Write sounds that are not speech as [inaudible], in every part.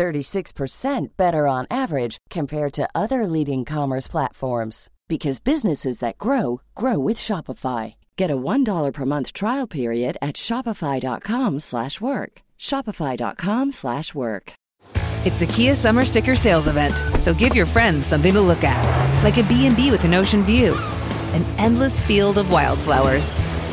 36% better on average compared to other leading commerce platforms because businesses that grow grow with Shopify. Get a $1 per month trial period at shopify.com/work. shopify.com/work. It's the Kia Summer Sticker Sales Event, so give your friends something to look at, like a B&B with an ocean view, an endless field of wildflowers,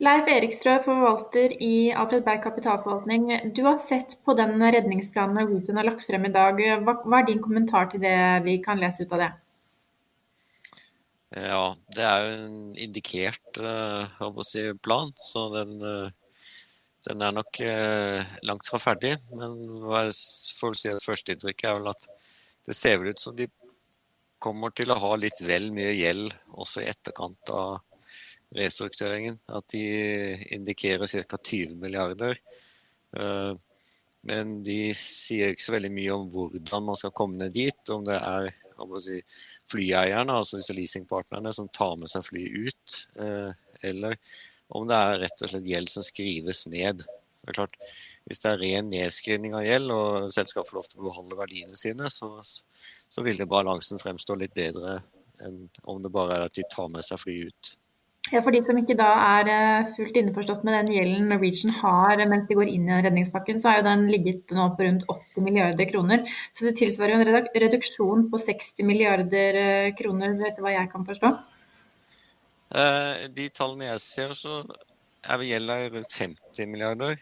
Leif Erikstrø, forvalter i Alfred Berg kapitalforvaltning. Du har sett på den redningsplanen Norwegian har lagt frem i dag. Hva, hva er din kommentar til det vi kan lese ut av det? Ja, det er jo en indikert uh, si, plan, så den, uh, den er nok uh, langt fra ferdig. Men for å si det førsteinntrykket er vel at det ser ut som de kommer til å ha litt vel mye gjeld også i etterkant av restruktureringen. At de indikerer ca. 20 milliarder. Eh, men de sier ikke så veldig mye om hvordan man skal komme ned dit. Om det er si, flyeierne, altså disse leasingpartnerne, som tar med seg fly ut. Eh, eller om det er rett og slett gjeld som skrives ned. Det er klart, Hvis det er ren nedskrivning av gjeld, og selskapet får lov til å beholde verdiene sine, så, så vil det balansen fremstå litt bedre enn om det bare er at de tar med seg fly ut. Ja, For de som ikke da er eh, fullt innforstått med den gjelden Norwegian har mens de går inn i redningspakken, så har jo den ligget nå på rundt 80 milliarder kroner. Så det tilsvarer jo en reduksjon på 60 milliarder eh, kroner, etter hva jeg kan forstå. Eh, de tallene jeg ser, så er vi gjelda rundt 50 milliarder.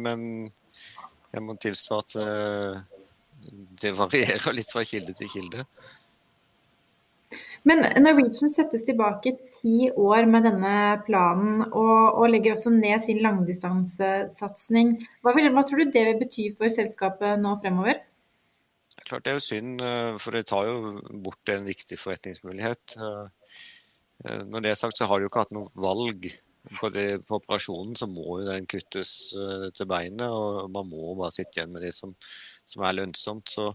Men jeg må tilstå at det varierer litt fra kilde til kilde. Men Norwegian settes tilbake ti år med denne planen, og, og legger også ned sin langdistansesatsing. Hva, hva tror du det vil bety for selskapet nå fremover? Klart Det er jo synd, eh, for det tar jo bort en viktig forretningsmulighet. Eh, eh, når det er sagt, så har de jo ikke hatt noe valg. På, det, på operasjonen så må jo den kuttes til beinet, og man må bare sitte igjen med det som, som er lønnsomt. Så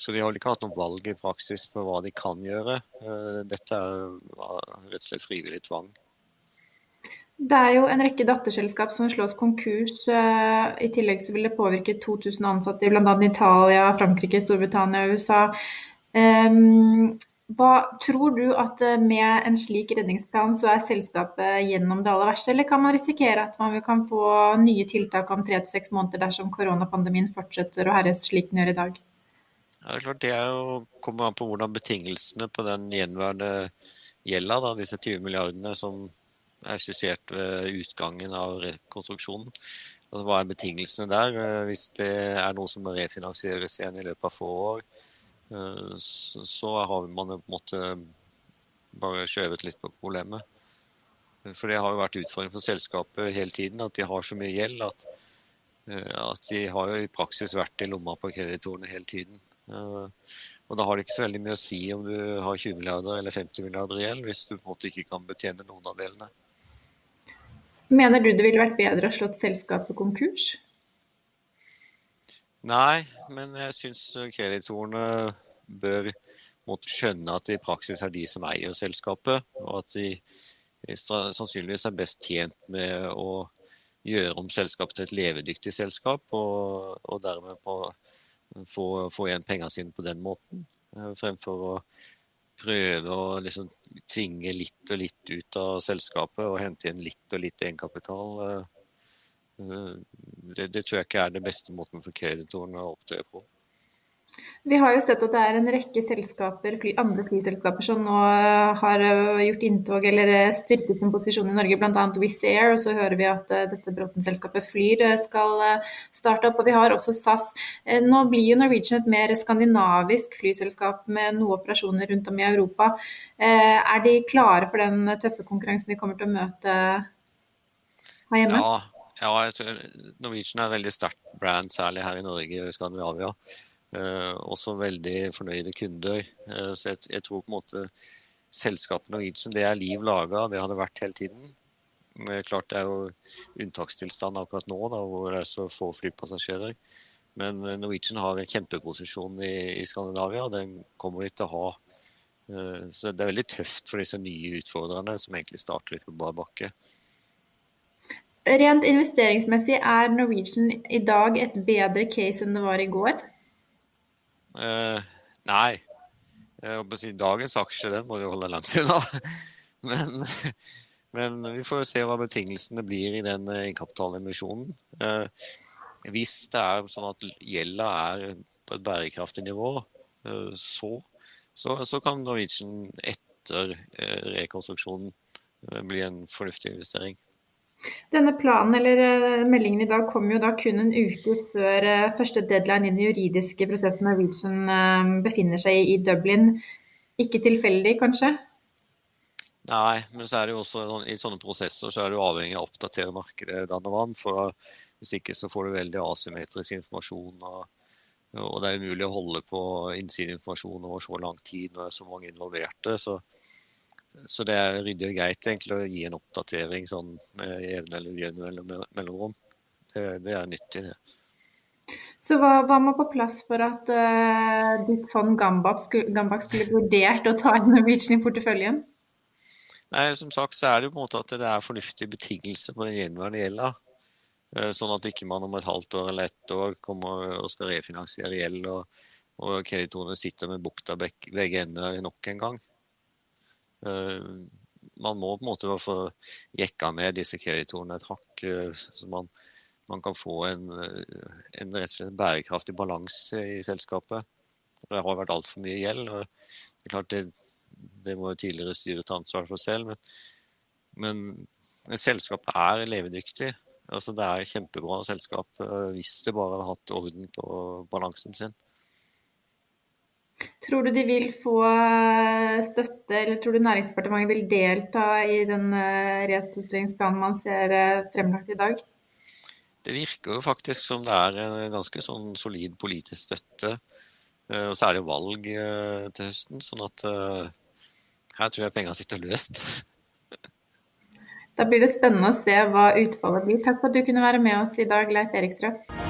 så de har ikke hatt noe valg i praksis på hva de kan gjøre. Eh, dette er rett og slett frivillig tvang. Det er jo en rekke datterselskap som slås konkurs. Eh, I tillegg så vil det påvirke 2000 ansatte i bl.a. Italia, Frankrike, Storbritannia og USA. Ehm, hva Tror du at eh, med en slik redningsplan så er selskapet gjennom det aller verste, eller kan man risikere at man kan få nye tiltak om tre til seks måneder dersom koronapandemien fortsetter å herres slik den gjør i dag? Ja, det er klart det er jo, kommer an på hvordan betingelsene på den gjenværende gjelda, da, disse 20 milliardene som er skissert ved utgangen av rekonstruksjonen. Altså, hva er betingelsene der? Eh, hvis det er noe som må refinansieres igjen i løpet av få år, eh, så har man på en måte bare skjøvet litt på problemet. For det har jo vært utfordringen for selskapet hele tiden, at de har så mye gjeld at, eh, at de har jo i praksis vært i lomma på kreditorene hele tiden. Eh, og da har det ikke så veldig mye å si om du har 20 milliarder eller 50 milliarder i gjeld, hvis du på en måte ikke kan betjene noen av delene. Mener du det ville vært bedre å slått selskapet konkurs? Nei, men jeg syns kreditorene bør måtte skjønne at det i praksis er de som eier selskapet, og at de sannsynligvis er best tjent med å gjøre om selskapet til et levedyktig selskap, og, og dermed på få, få igjen pengene sine på den måten. Eh, fremfor å prøve å liksom tvinge litt og litt ut av selskapet og hente igjen litt og litt egenkapital. Eh, eh, det, det tror jeg ikke er den beste måten for kreditorene å opptre på. Vi har jo sett at det er en rekke selskaper, fly, andre flyselskaper som nå eh, har eh, gjort inntog eller eh, styrket sin posisjon i Norge, bl.a. Wizz Air. Og så hører vi at dette Bråten-selskapet Flyr skal starte opp. Og vi har også SAS. Nå blir jo Norwegian et mer skandinavisk flyselskap med noen operasjoner rundt om i Europa. Er de klare for den tøffe konkurransen de kommer til å møte her hjemme? Ja. Ja, jeg tror Norwegian er et veldig sterkt brand, særlig her i Norge og Skandinavia. Uh, også veldig fornøyde kunder. Uh, så jeg, jeg, tror på en måte selskapet Norwegian det er liv laga, det har det vært hele tiden. Men klart Det er jo unntakstilstand akkurat nå, da, hvor det er så få flypassasjerer. Men uh, Norwegian har en kjempeposisjon i, i Skandinavia, og den kommer de til å ha. Så det er veldig tøft for disse nye utfordrerne som egentlig starter litt på bar bakke. Rent investeringsmessig er Norwegian i dag et bedre case enn det var i går? Uh, nei. Si, dagens aksje den må vi holde langt unna. [laughs] men, men, vi får se hva betingelsene blir i den egenkapitalemisjonen. Uh, hvis det er sånn at gjelda er på et bærekraftig nivå, uh, så, så, så, kan Norwegian etter rekonstruksjonen bli en fornuftig investering. Denne planen eller eh, meldingen i dag kom jo da kun en uke før eh, første deadline i den juridiske prosessen Norwegian eh, befinner seg i Dublin. Ikke tilfeldig, kanskje? Nei, men så er det jo også sånn, i sånne prosesser så er du avhengig av å oppdatere markedet vann. For hvis ikke så får du veldig asymmetrisk informasjon. Og, og det er umulig å holde på innsideinformasjon over så lang tid når det er så mange involverte. så så det er ryddig og greit egentlig å gi en oppdatering sånn med jevne eller ujevne mellomrom. Det, det, er nyttig, det. Så hva, hva, må på plass for at uh, ditt fond Gambak skulle, Gambak skulle vurdert å ta inn Norwegian i porteføljen? Nei, Som sagt så er det jo på en måte at det er fornuftige betingelser på den gjenværende gjelda. Uh, sånn at ikke man om et halvt år eller ett år kommer og skal refinansiere gjeld, og, og kreditorene sitter med bukta begge ender nok en gang. Eh, man må på en måte få jekka ned disse kreditorene et hakk, eh, så man, man kan få en, eh, en, rett og slett bærekraftig balanse i selskapet. Det har vært altfor mye gjeld. og Det er klart det, det må jo tidligere styre ta ansvar for selv, men, men selskapet er levedyktig. Altså Det er et kjempebra selskap hvis det bare hadde hatt orden på balansen sin. Tror du de vil få eh, støtte, eller tror du Næringsdepartementet vil delta i den eh, restruktureringsplanen man ser eh, fremlagt i dag? Det virker jo faktisk som det er en ganske sånn solid politisk støtte. Og så er det valg til høsten, sånn at her tror jeg pengene sitter løst. Da blir det spennende å se hva utfallet blir. Takk for at du kunne være med oss i dag, Leif Erikstrøm.